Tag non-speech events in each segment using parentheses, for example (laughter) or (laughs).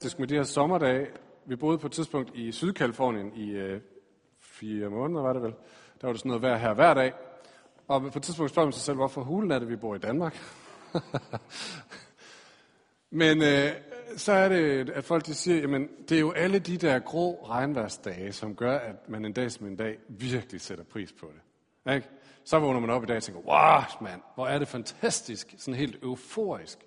fantastisk med de her sommerdage. Vi boede på et tidspunkt i Sydkalifornien i øh, fire måneder, var det vel. Der var det sådan noget vejr her hver dag. Og på et tidspunkt spørger man sig selv, hvorfor hulen er det, vi bor i Danmark? (laughs) Men øh, så er det, at folk de siger, jamen det er jo alle de der grå regnværsdage, som gør, at man en dag som en dag virkelig sætter pris på det. Ikke? Så vågner man op i dag og tænker, wow, mand, hvor er det fantastisk, sådan helt euforisk.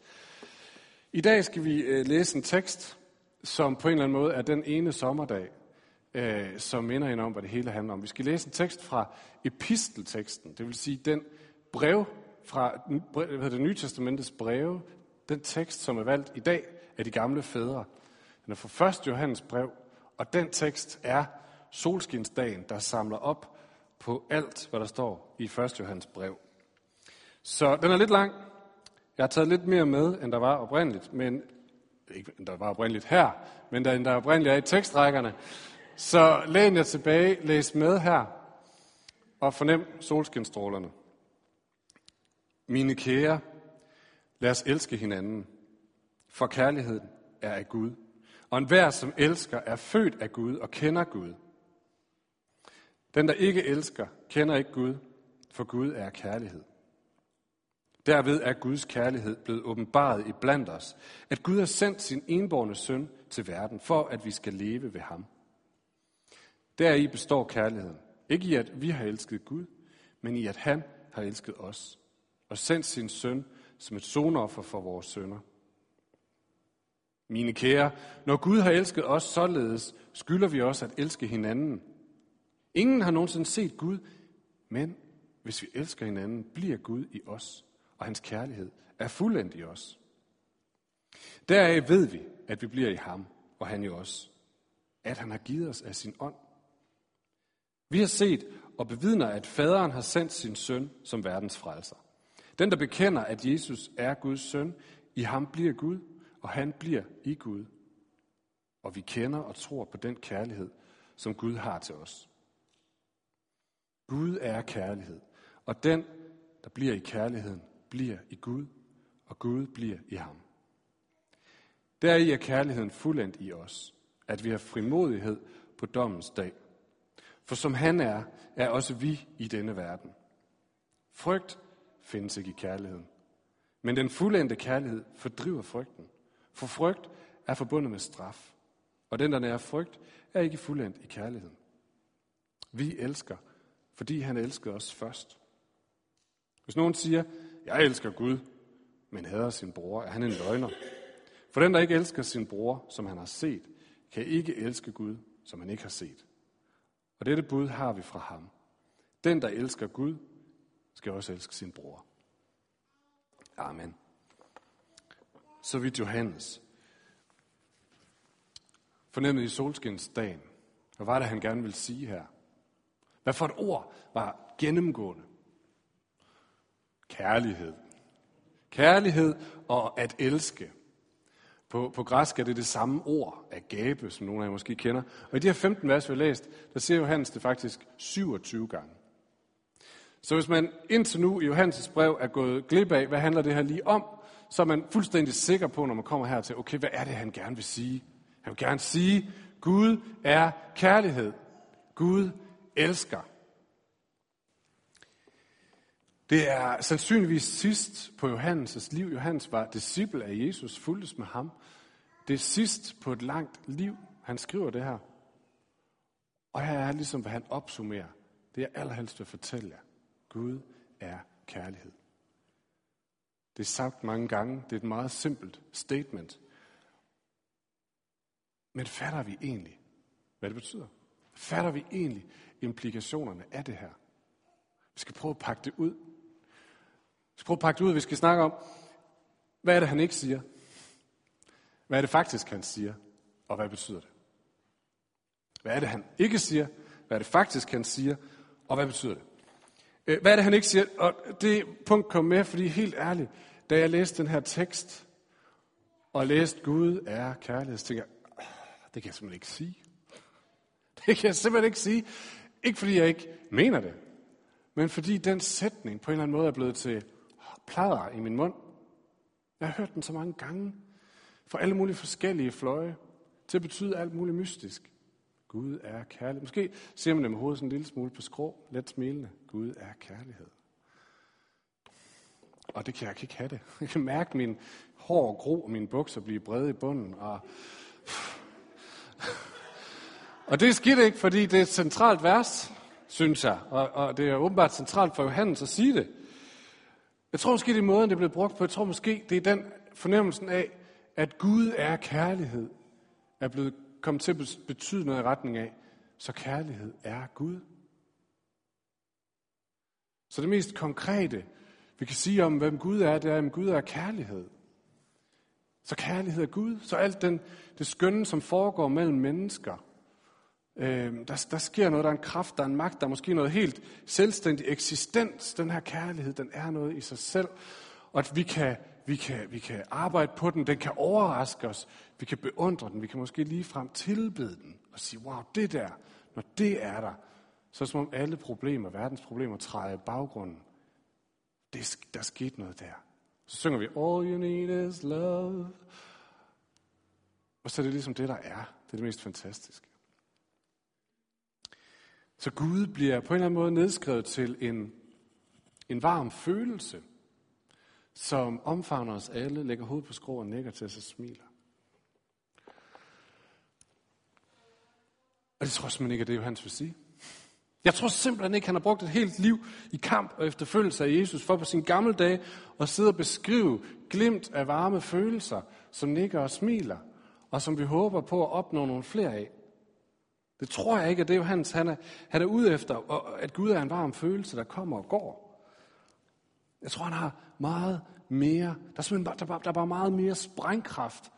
I dag skal vi øh, læse en tekst, som på en eller anden måde er den ene sommerdag, øh, som minder en om, hvad det hele handler om. Vi skal læse en tekst fra epistelteksten, det vil sige den brev fra hvad hedder det Nye Testamentets breve, den tekst, som er valgt i dag af de gamle fædre. Den er fra 1. Johannes brev, og den tekst er solskinsdagen, der samler op på alt, hvad der står i 1. Johannes brev. Så den er lidt lang. Jeg har taget lidt mere med, end der var oprindeligt, men ikke end der var oprindeligt her, men der, end der oprindeligt er i tekstrækkerne. Så læn jer tilbage, læs med her, og fornem solskinstrålerne. Mine kære, lad os elske hinanden, for kærligheden er af Gud. Og enhver, som elsker, er født af Gud og kender Gud. Den, der ikke elsker, kender ikke Gud, for Gud er kærlighed. Derved er Guds kærlighed blevet åbenbaret i blandt os, at Gud har sendt sin enborne søn til verden, for at vi skal leve ved ham. Deri består kærligheden. Ikke i, at vi har elsket Gud, men i, at han har elsket os og sendt sin søn som et sonoffer for vores sønner. Mine kære, når Gud har elsket os således, skylder vi også at elske hinanden. Ingen har nogensinde set Gud, men hvis vi elsker hinanden, bliver Gud i os og hans kærlighed er fuldendt i os. Deraf ved vi, at vi bliver i ham, og han i os. At han har givet os af sin ånd. Vi har set og bevidner, at faderen har sendt sin søn som verdens frelser. Den, der bekender, at Jesus er Guds søn, i ham bliver Gud, og han bliver i Gud. Og vi kender og tror på den kærlighed, som Gud har til os. Gud er kærlighed, og den, der bliver i kærligheden, bliver i Gud, og Gud bliver i ham. Deri er kærligheden fuldendt i os, at vi har frimodighed på dommens dag. For som han er, er også vi i denne verden. Frygt findes ikke i kærligheden. Men den fuldendte kærlighed fordriver frygten. For frygt er forbundet med straf. Og den, der nærer frygt, er ikke fuldendt i kærligheden. Vi elsker, fordi han elskede os først. Hvis nogen siger, jeg elsker Gud, men hader sin bror, er han en løgner. For den, der ikke elsker sin bror, som han har set, kan ikke elske Gud, som han ikke har set. Og dette bud har vi fra ham. Den, der elsker Gud, skal også elske sin bror. Amen. Så vidt Johannes. Fornemmet i solskinsdagen. Hvad var det, han gerne ville sige her? Hvad for et ord var gennemgående? Kærlighed. Kærlighed og at elske. På, på græsk er det det samme ord, agape, som nogle af jer måske kender. Og i de her 15 vers, vi har læst, der ser Johannes det faktisk 27 gange. Så hvis man indtil nu i Johannes' brev er gået glip af, hvad handler det her lige om, så er man fuldstændig sikker på, når man kommer her til, okay, hvad er det, han gerne vil sige? Han vil gerne sige, Gud er kærlighed. Gud elsker. Det er sandsynligvis sidst på Johannes' liv. Johannes var disciple af Jesus, fuldtes med ham. Det er sidst på et langt liv, han skriver det her. Og her er ligesom, hvad han opsummerer. Det jeg allerhelst vil fortælle jer. Gud er kærlighed. Det er sagt mange gange. Det er et meget simpelt statement. Men fatter vi egentlig, hvad det betyder? Fatter vi egentlig implikationerne af det her? Vi skal prøve at pakke det ud vi skal prøve at pakke det ud, vi skal snakke om, hvad er det, han ikke siger? Hvad er det faktisk, han siger? Og hvad betyder det? Hvad er det, han ikke siger? Hvad er det faktisk, han siger? Og hvad betyder det? Øh, hvad er det, han ikke siger? Og det punkt kom med, fordi helt ærligt, da jeg læste den her tekst, og læste Gud er kærlighed, så tænkte jeg, det kan jeg simpelthen ikke sige. (laughs) Det kan jeg simpelthen ikke sige. Ikke fordi jeg ikke mener det, men fordi den sætning på en eller anden måde er blevet til plader i min mund. Jeg har hørt den så mange gange. fra alle mulige forskellige fløje. Til at betyde alt muligt mystisk. Gud er kærlighed. Måske ser man det med hovedet sådan en lille smule på skrå, let smilende. Gud er kærlighed. Og det kan jeg ikke have det. (laughs) Jeg kan mærke min hår gro og mine bukser blive brede i bunden. Og, (laughs) og det er skidt ikke, fordi det er et centralt vers, synes jeg. Og, og det er åbenbart centralt for Johannes at sige det. Jeg tror måske, det er måden, det er blevet brugt på. Jeg tror måske, det er den fornemmelsen af, at Gud er kærlighed, er blevet kommet til at betyde noget i retning af, så kærlighed er Gud. Så det mest konkrete, vi kan sige om, hvem Gud er, det er, at Gud er kærlighed. Så kærlighed er Gud. Så alt den, det skønne, som foregår mellem mennesker, øh, der, der sker noget, der er en kraft, der er en magt, der er måske noget helt selvstændig eksistens. Den her kærlighed, den er noget i sig selv. Og at vi kan, vi kan, vi kan arbejde på den, den kan overraske os, vi kan beundre den, vi kan måske ligefrem tilbede den og sige, wow, det der, når det er der, så er som om alle problemer, verdens problemer, træder i baggrunden. Det, der skete noget der. Så synger vi, all you need is love. Og så er det ligesom det, der er. Det er det mest fantastiske. Så Gud bliver på en eller anden måde nedskrevet til en, en varm følelse, som omfavner os alle, lægger hovedet på skrå og nikker til os og smiler. Og det tror jeg simpelthen ikke, at det Johannes vil sige. Jeg tror simpelthen ikke, han har brugt et helt liv i kamp og efterfølgelse af Jesus for på sin gamle dag at sidde og beskrive glimt af varme følelser, som nikker og smiler, og som vi håber på at opnå nogle flere af. Det tror jeg ikke, at det er Johannes, han er, han er ude efter, at Gud er en varm følelse, der kommer og går. Jeg tror, han har meget mere, der er, simpelthen, der, er, der er bare meget mere sprængkraft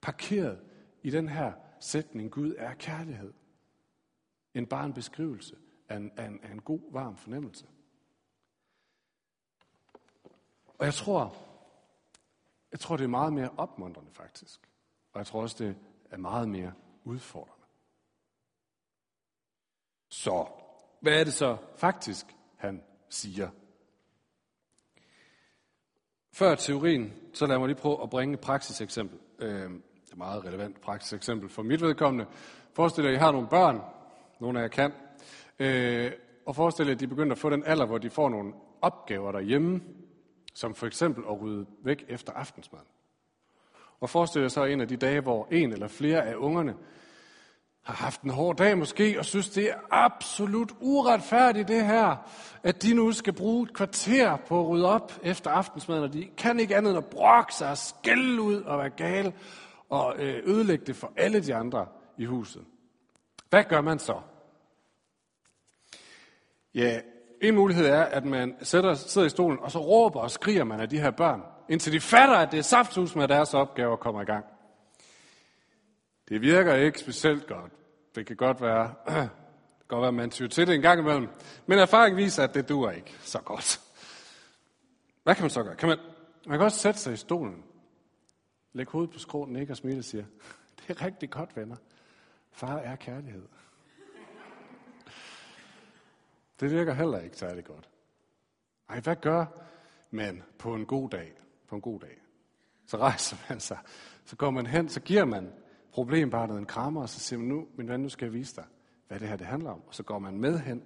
parkeret i den her sætning, Gud er kærlighed, end bare en beskrivelse af en, af en, af en god, varm fornemmelse. Og jeg tror, jeg tror, det er meget mere opmuntrende faktisk. Og jeg tror også, det er meget mere udfordrende. Så, hvad er det så faktisk, han siger? Før teorien, så lad mig lige prøve at bringe et praksiseksempel. Øh, et meget relevant praksiseksempel for mit vedkommende. Forestil jer, at I har nogle børn, nogle af jer kan, øh, og forestil jer, at de begynder at få den alder, hvor de får nogle opgaver derhjemme, som for eksempel at rydde væk efter aftensmaden. Og forestil jer så en af de dage, hvor en eller flere af ungerne har haft en hård dag måske, og synes, det er absolut uretfærdigt det her, at de nu skal bruge et kvarter på at rydde op efter aftensmaden, og de kan ikke andet end at brokke sig og skælde ud og være gale og øh, ødelægge det for alle de andre i huset. Hvad gør man så? Ja, en mulighed er, at man sætter, sidder i stolen, og så råber og skriger man af de her børn, indtil de fatter, at det er safthus med deres opgaver kommer i gang. Det virker ikke specielt godt. Det kan godt være, (clears throat) kan godt være, at man tyrer til det en gang imellem. Men erfaring viser, at det duer ikke så godt. Hvad kan man så gøre? Kan man, man kan også sætte sig i stolen, Læg hovedet på skråen, ikke og smile og siger, (laughs) det er rigtig godt, venner. Far er kærlighed. Det virker heller ikke særlig godt. Ej, hvad gør man på en god dag? På en god dag. Så rejser man sig. Så går man hen, så giver man problembarnet en krammer, og så siger man, nu, min ven, nu skal jeg vise dig, hvad det her det handler om. Og så går man med hen,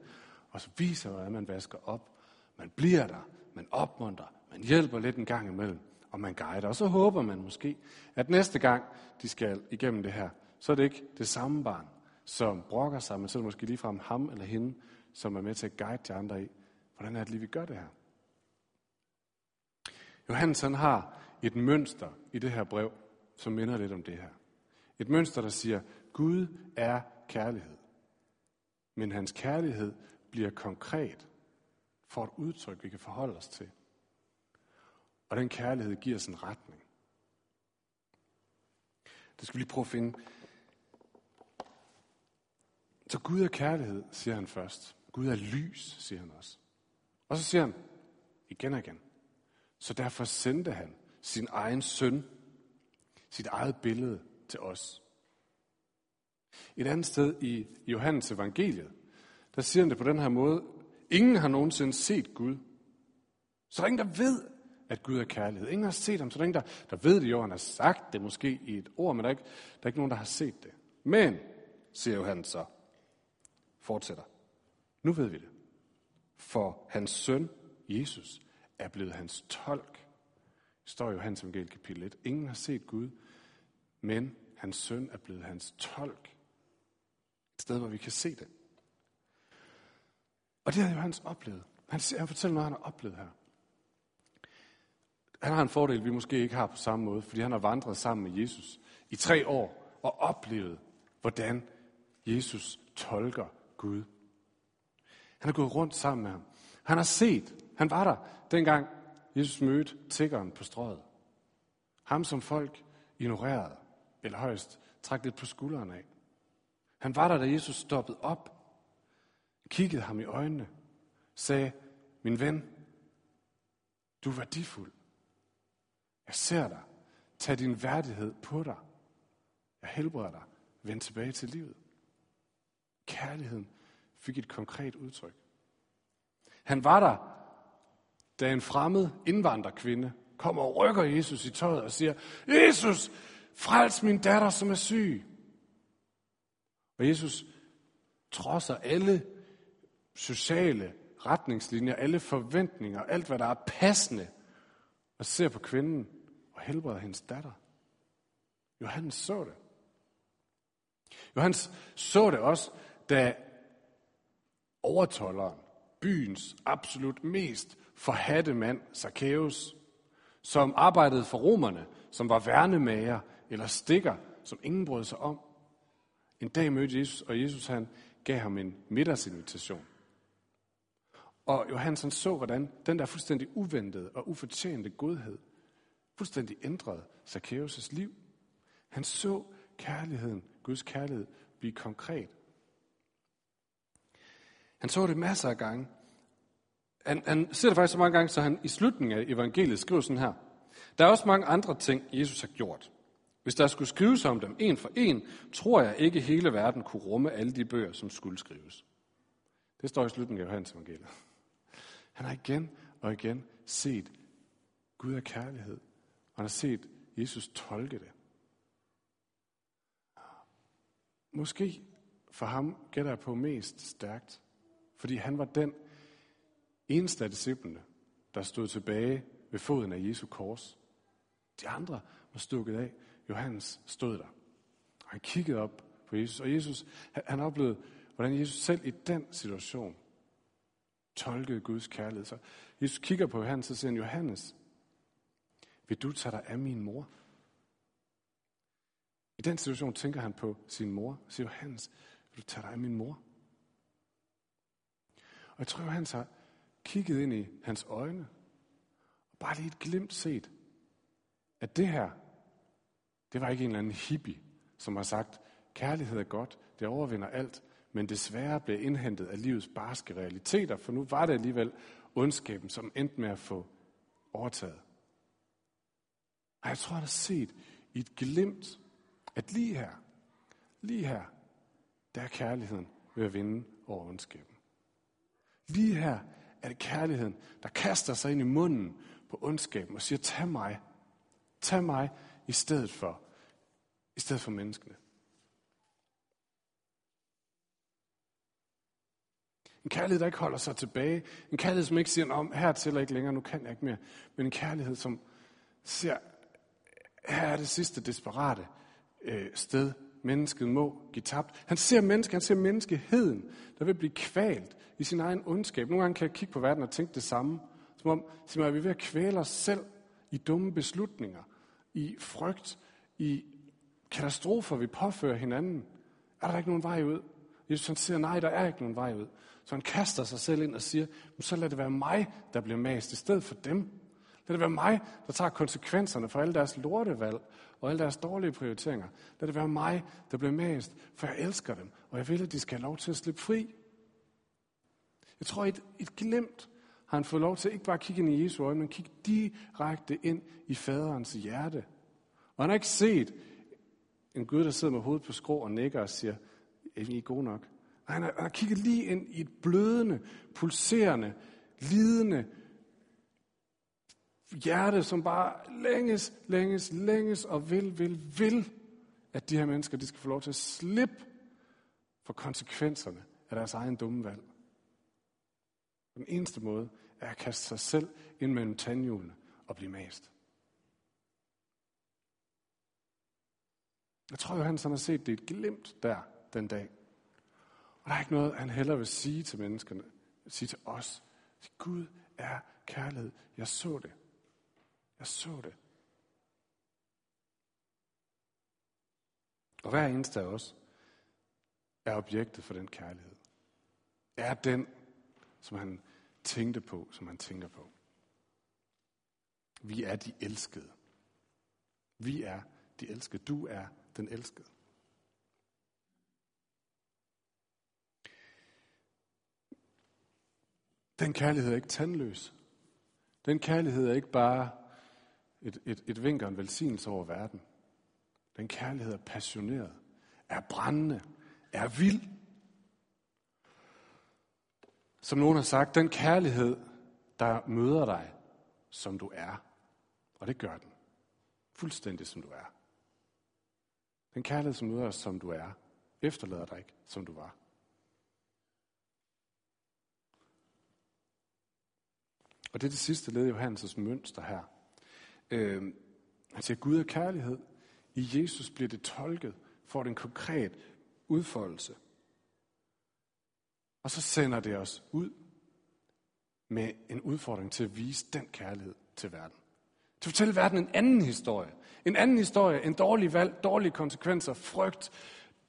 og så viser, hvordan man vasker op. Man bliver der, man opmuntrer, man hjælper lidt en gang imellem, og man guider. Og så håber man måske, at næste gang, de skal igennem det her, så er det ikke det samme barn, som brokker sig, men så er det måske ligefrem ham eller hende, som er med til at guide de andre i, hvordan er det lige, vi gør det her. Johannes han har et mønster i det her brev, som minder lidt om det her. Et mønster, der siger, Gud er kærlighed. Men hans kærlighed bliver konkret for et udtryk, vi kan forholde os til. Og den kærlighed giver os en retning. Det skal vi lige prøve at finde. Så Gud er kærlighed, siger han først. Gud er lys, siger han også. Og så siger han igen og igen. Så derfor sendte han sin egen søn, sit eget billede, til os. Et andet sted i Johannes evangeliet, der siger han det på den her måde. Ingen har nogensinde set Gud. Så der er ingen, der ved, at Gud er kærlighed. Ingen har set ham, så der er ingen, der, der ved det jo. Han har sagt det måske i et ord, men der er, ikke, der er ikke nogen, der har set det. Men, siger Johannes så, fortsætter. Nu ved vi det. For hans søn, Jesus, er blevet hans tolk. Det står i Johannes Evangeliet kapitel 1. Ingen har set Gud, men hans søn er blevet hans tolk. Et sted, hvor vi kan se det. Og det har Johannes oplevet. Han, han fortæller noget, han har oplevet her. Han har en fordel, vi måske ikke har på samme måde, fordi han har vandret sammen med Jesus i tre år og oplevet, hvordan Jesus tolker Gud. Han har gået rundt sammen med ham. Han har set, han var der, dengang Jesus mødte tiggeren på strøget. Ham, som folk ignorerede, eller højst trak lidt på skulderen af. Han var der, da Jesus stoppede op, kiggede ham i øjnene, sagde, min ven, du er værdifuld. Jeg ser dig. Tag din værdighed på dig. Jeg helbreder dig. Vend tilbage til livet. Kærligheden fik et konkret udtryk. Han var der, da en fremmed indvandrerkvinde kommer og rykker Jesus i tøjet og siger, Jesus, frels min datter, som er syg. Og Jesus trodser alle sociale retningslinjer, alle forventninger, alt hvad der er passende, og ser på kvinden og helbreder hendes datter. Johannes så det. Johannes så det også, da overtolleren, byens absolut mest forhatte mand, Zacchaeus, som arbejdede for romerne, som var værnemager eller stikker, som ingen brød sig om. En dag mødte Jesus, og Jesus han gav ham en middagsinvitation. Og Johannes han så, hvordan den der fuldstændig uventede og ufortjente godhed fuldstændig ændrede Zacchaeus' liv. Han så kærligheden, Guds kærlighed, blive konkret. Han så det masser af gange. Han, han ser det faktisk så mange gange, så han i slutningen af evangeliet skriver sådan her. Der er også mange andre ting, Jesus har gjort. Hvis der skulle skrives om dem en for en, tror jeg ikke hele verden kunne rumme alle de bøger, som skulle skrives. Det står i slutningen af Johannes evangeliet. Han har igen og igen set Gud er kærlighed. Og han har set Jesus tolke det. Måske for ham gætter jeg på mest stærkt, fordi han var den eneste af disciplene, der stod tilbage ved foden af Jesu kors. De andre var stukket af. Johannes stod der. Og han kiggede op på Jesus, og Jesus, han oplevede, hvordan Jesus selv i den situation tolkede Guds kærlighed. Så Jesus kigger på Johannes og siger, Johannes, vil du tage dig af min mor? I den situation tænker han på sin mor og siger, Johannes, vil du tage dig af min mor? Og jeg tror, Johannes har kigget ind i hans øjne, og bare lige et glimt set, at det her, det var ikke en eller anden hippie, som har sagt, kærlighed er godt, det overvinder alt, men desværre blev indhentet af livets barske realiteter, for nu var det alligevel ondskaben, som endte med at få overtaget. Og jeg tror, han har set i et glimt, at lige her, lige her, der er kærligheden ved at vinde over ondskaben. Lige her er det kærligheden, der kaster sig ind i munden på ondskaben og siger, tag mig, tag mig i stedet for, i stedet for menneskene. En kærlighed, der ikke holder sig tilbage. En kærlighed, som ikke siger, om her til ikke længere, nu kan jeg ikke mere. Men en kærlighed, som ser, her er det sidste desperate øh, sted, mennesket må give tabt. Han ser mennesket, han ser menneskeheden, der vil blive kvalt i sin egen ondskab. Nogle gange kan jeg kigge på verden og tænke det samme. Som om, som at vi ved at kvæle os selv i dumme beslutninger, i frygt, i katastrofer, vi påfører hinanden. Er der ikke nogen vej ud? Jesus han siger, nej, der er ikke nogen vej ud. Så han kaster sig selv ind og siger, så lad det være mig, der bliver mast, i stedet for dem. Lad det være mig, der tager konsekvenserne for alle deres lortevalg og alle deres dårlige prioriteringer. Lad det være mig, der bliver mast, for jeg elsker dem, og jeg vil, at de skal have lov til at slippe fri. Jeg tror, et, et glemt har han fået lov til ikke bare at kigge ind i Jesu øje, men kigge direkte ind i faderens hjerte. Og han har ikke set en Gud, der sidder med hovedet på skrå og nikker og siger, er I gode nok? Nej, han har, han har kigget lige ind i et blødende, pulserende, lidende, hjerte, som bare længes, længes, længes og vil, vil, vil, at de her mennesker, de skal få lov til at slippe for konsekvenserne af deres egen dumme valg. Den eneste måde er at kaste sig selv ind mellem tandhjulene og blive mast. Jeg tror, Johannes han har set det et glimt der den dag. Og der er ikke noget, han heller vil sige til menneskerne, sige til os. Gud er kærlighed. Jeg så det. Jeg så det. Og hver eneste af os er objektet for den kærlighed. Er den, som han tænkte på, som han tænker på. Vi er de elskede. Vi er de elskede. Du er den elskede. Den kærlighed er ikke tandløs. Den kærlighed er ikke bare et, et, et vink og en velsignelse over verden. Den kærlighed er passioneret, er brændende, er vild. Som nogen har sagt, den kærlighed, der møder dig, som du er. Og det gør den. Fuldstændig som du er. Den kærlighed, som møder dig, som du er, efterlader dig ikke, som du var. Og det er det sidste led i Johannes' mønster her. Øh, han siger, Gud er kærlighed. I Jesus bliver det tolket for en konkret udfoldelse. Og så sender det os ud med en udfordring til at vise den kærlighed til verden. Til at fortælle verden en anden historie. En anden historie, en dårlig valg, dårlige konsekvenser, frygt,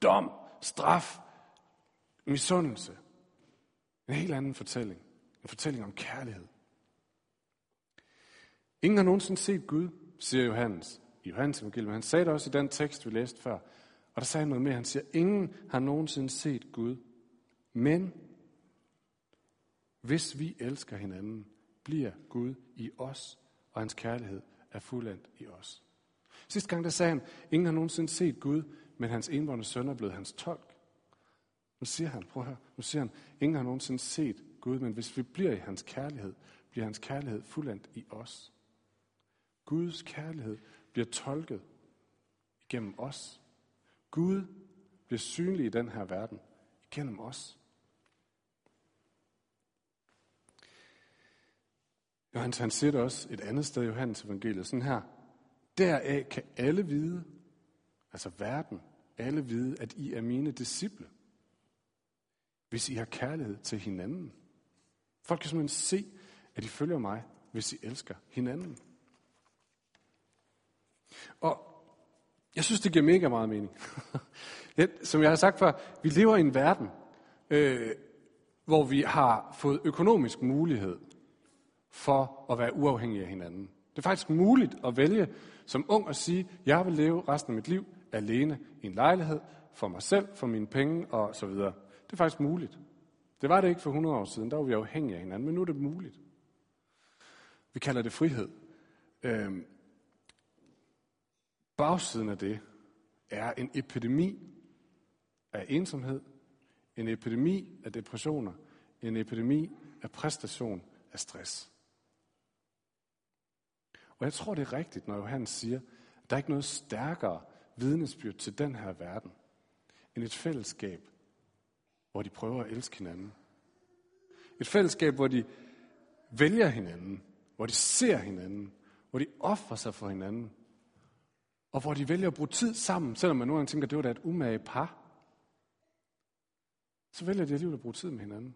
dom, straf, misundelse. En helt anden fortælling. En fortælling om kærlighed. Ingen har nogensinde set Gud, siger Johannes i Johannes evangelium. Han sagde det også i den tekst, vi læste før. Og der sagde han noget mere. Han siger, ingen har nogensinde set Gud. Men hvis vi elsker hinanden, bliver Gud i os, og hans kærlighed er fuldendt i os. Sidste gang der sagde han, ingen har nogensinde set Gud, men hans enbårne søn er blevet hans tolk. Nu siger han, prøv her, nu siger han, ingen har nogensinde set Gud, men hvis vi bliver i hans kærlighed, bliver hans kærlighed fuldendt i os. Guds kærlighed bliver tolket igennem os. Gud bliver synlig i den her verden igennem os. Johannes han siger det også et andet sted i Johannes evangeliet, sådan her. Deraf kan alle vide, altså verden, alle vide, at I er mine disciple, hvis I har kærlighed til hinanden. Folk kan simpelthen se, at I følger mig, hvis I elsker hinanden. Og jeg synes, det giver mega meget mening. (laughs) Som jeg har sagt før, vi lever i en verden, øh, hvor vi har fået økonomisk mulighed for at være uafhængige af hinanden. Det er faktisk muligt at vælge som ung at sige, jeg vil leve resten af mit liv alene i en lejlighed, for mig selv, for mine penge og så videre. Det er faktisk muligt. Det var det ikke for 100 år siden, der var vi afhængige af hinanden, men nu er det muligt. Vi kalder det frihed. Øhm, bagsiden af det er en epidemi af ensomhed, en epidemi af depressioner, en epidemi af præstation af stress. Og jeg tror, det er rigtigt, når Johannes siger, at der er ikke noget stærkere vidnesbyrd til den her verden, end et fællesskab, hvor de prøver at elske hinanden. Et fællesskab, hvor de vælger hinanden, hvor de ser hinanden, hvor de offrer sig for hinanden, og hvor de vælger at bruge tid sammen, selvom man nogle gange tænker, at det var da et umage par. Så vælger de alligevel at bruge tid med hinanden.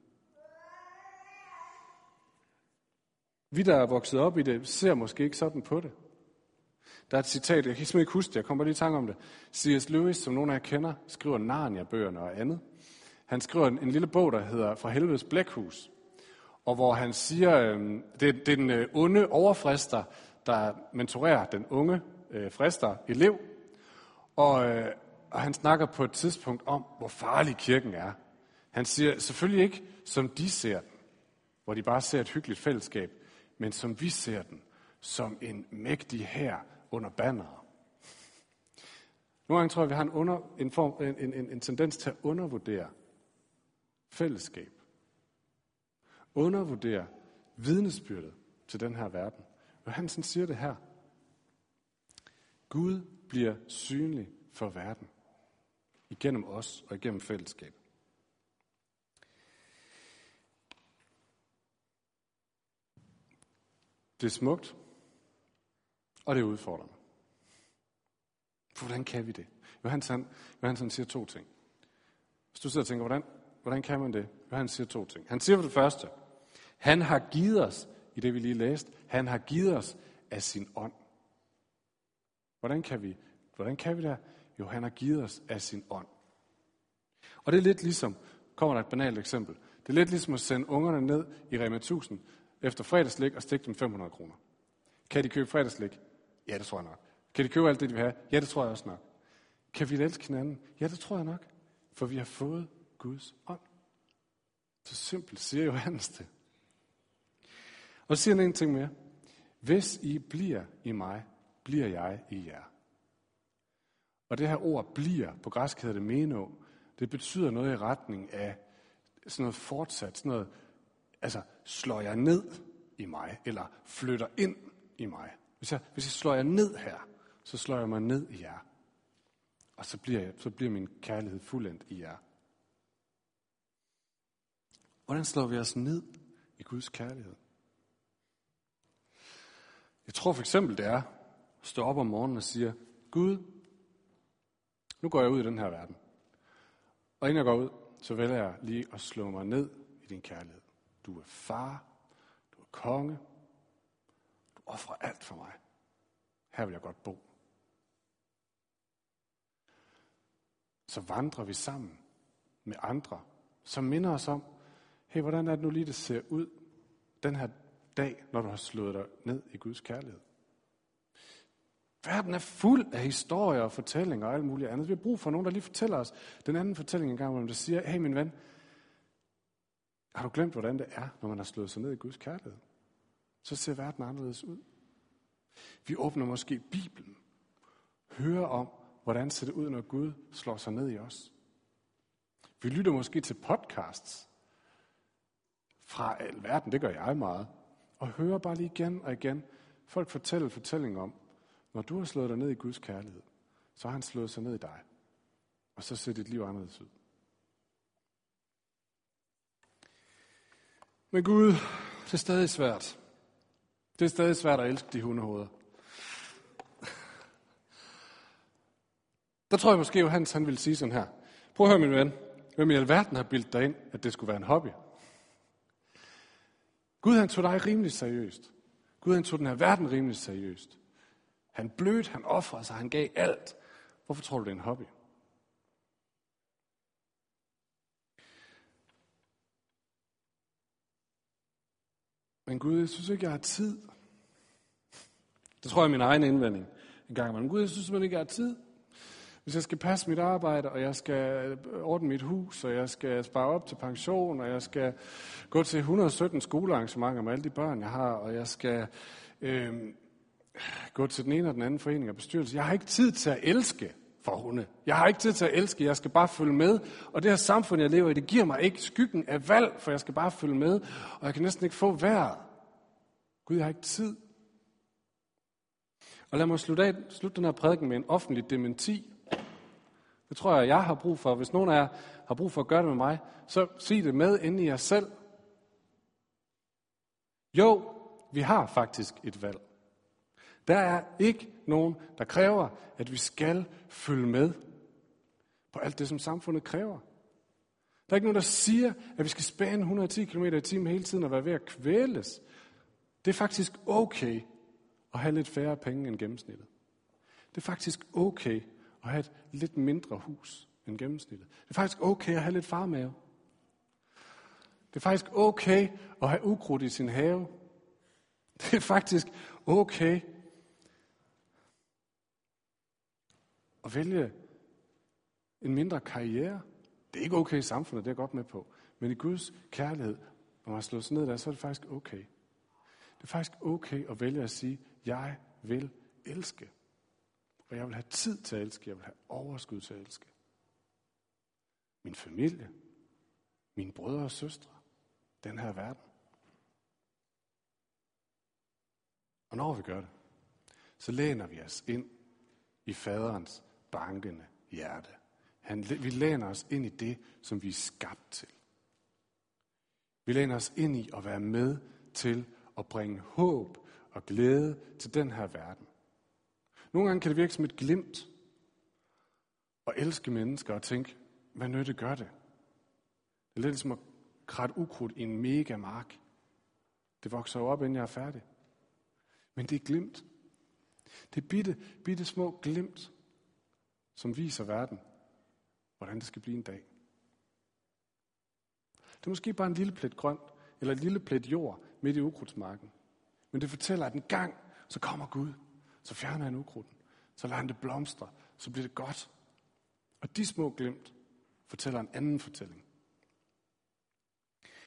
Vi, der er vokset op i det, ser måske ikke sådan på det. Der er et citat, jeg kan simpelthen ikke huske det, jeg kommer lige i tanke om det. C.S. Lewis, som nogle af jer kender, skriver Narnia-bøgerne og andet. Han skriver en, en lille bog, der hedder Fra helvedes blækhus. Og hvor han siger, øh, det, det er den øh, onde overfrister, der mentorerer den unge øh, frister elev. Og, øh, og han snakker på et tidspunkt om, hvor farlig kirken er. Han siger selvfølgelig ikke, som de ser den, hvor de bare ser et hyggeligt fællesskab, men som vi ser den, som en mægtig her under banner. Nogle gange tror jeg, at vi har en, under, en, form, en, en, en tendens til at undervurdere fællesskab. Undervurdere vidnesbyrdet til den her verden. Johansen siger det her. Gud bliver synlig for verden. Igennem os og igennem fællesskab. Det er smukt, og det er udfordrende. For hvordan kan vi det? Johannes, han, Johannes han siger to ting. Hvis du sidder og tænker, hvordan, hvordan kan man det? Johannes siger to ting. Han siger for det første, han har givet os, i det vi lige læste, han har givet os af sin ånd. Hvordan kan vi, hvordan kan vi det? Jo, han har givet os af sin ånd. Og det er lidt ligesom, kommer der et banalt eksempel, det er lidt ligesom at sende ungerne ned i Rema 1000 efter fredagslæg og stikke dem 500 kroner. Kan de købe fredagslæg? Ja, det tror jeg nok. Kan de købe alt det, de vil have? Ja, det tror jeg også nok. Kan vi elske hinanden? Ja, det tror jeg nok. For vi har fået Guds ånd. Så simpelt siger Johannes det. Og så siger han en ting mere. Hvis I bliver i mig, bliver jeg i jer. Og det her ord bliver, på græsk hedder det meno, det betyder noget i retning af sådan noget fortsat, sådan noget, altså slår jeg ned i mig, eller flytter ind i mig. Hvis jeg, hvis jeg slår jer ned her, så slår jeg mig ned i jer. Og så bliver, jeg, så bliver min kærlighed fuldendt i jer. Hvordan slår vi os ned i Guds kærlighed? Jeg tror for eksempel, det er at stå op om morgenen og sige, Gud, nu går jeg ud i den her verden. Og inden jeg går ud, så vælger jeg lige at slå mig ned i din kærlighed. Du er far, du er konge, du offrer alt for mig. Her vil jeg godt bo. Så vandrer vi sammen med andre, som minder os om, hey, hvordan er det nu lige, det ser ud den her dag, når du har slået dig ned i Guds kærlighed? Verden er fuld af historier og fortællinger og alt muligt andet. Vi har brug for nogen, der lige fortæller os den anden fortælling en gang, hvor man siger, hey min ven, har du glemt, hvordan det er, når man har slået sig ned i Guds kærlighed? Så ser verden anderledes ud. Vi åbner måske Bibelen, hører om, hvordan ser det ud, når Gud slår sig ned i os. Vi lytter måske til podcasts fra alverden, det gør jeg meget, og hører bare lige igen og igen folk fortælle fortællinger om, når du har slået dig ned i Guds kærlighed, så har han slået sig ned i dig. Og så ser dit liv anderledes ud. Men Gud, det er stadig svært. Det er stadig svært at elske de hundehoveder. Der tror jeg måske, at Hans han vil sige sådan her. Prøv at høre, min ven. Hvem i alverden har bildt dig ind, at det skulle være en hobby? Gud han tog dig rimelig seriøst. Gud han tog den her verden rimelig seriøst. Han blødte, han offrede sig, han gav alt. Hvorfor tror du, det er en hobby? Men Gud, jeg synes ikke, jeg har tid. Det tror jeg er min egen indvending en gang. Men Gud, jeg synes simpelthen ikke, jeg har tid. Hvis jeg skal passe mit arbejde, og jeg skal øh, ordne mit hus, og jeg skal spare op til pension, og jeg skal gå til 117 skolearrangementer med alle de børn, jeg har, og jeg skal øh, gå til den ene og den anden forening og bestyrelse. Jeg har ikke tid til at elske for hunde. Jeg har ikke tid til at elske, jeg skal bare følge med. Og det her samfund, jeg lever i, det giver mig ikke skyggen af valg, for jeg skal bare følge med, og jeg kan næsten ikke få vejret. Gud, jeg har ikke tid. Og lad mig slutte, af, slutte den her prædiken med en offentlig dementi. Det tror jeg, jeg har brug for. Hvis nogen af jer har brug for at gøre det med mig, så sig det med inde i jer selv. Jo, vi har faktisk et valg. Der er ikke nogen, der kræver, at vi skal følge med på alt det, som samfundet kræver. Der er ikke nogen, der siger, at vi skal spænde 110 km i timen hele tiden og være ved at kvæles. Det er faktisk okay at have lidt færre penge end gennemsnittet. Det er faktisk okay at have et lidt mindre hus end gennemsnittet. Det er faktisk okay at have lidt farmave. Det er faktisk okay at have ukrudt i sin have. Det er faktisk okay at vælge en mindre karriere. Det er ikke okay i samfundet, det er jeg godt med på. Men i Guds kærlighed, når man slår sig ned der, så er det faktisk okay. Det er faktisk okay at vælge at sige, jeg vil elske. Og jeg vil have tid til at elske. Jeg vil have overskud til at elske. Min familie. Mine brødre og søstre. Den her verden. Og når vi gør det, så læner vi os ind i faderens bankende hjerte. Han, vi læner os ind i det, som vi er skabt til. Vi læner os ind i at være med til at bringe håb og glæde til den her verden. Nogle gange kan det virke som et glimt at elske mennesker og tænke, hvad nytte gør det? Det er lidt som at kratte ukrudt i en mega mark. Det vokser jo op, inden jeg er færdig. Men det er glimt. Det er bitte, bitte små glimt, som viser verden, hvordan det skal blive en dag. Det er måske bare en lille plet grønt, eller en lille plet jord midt i ukrudtsmarken. Men det fortæller, at en gang, så kommer Gud, så fjerner han ukrudten, så lader han det blomstre, så bliver det godt. Og de små glimt fortæller en anden fortælling.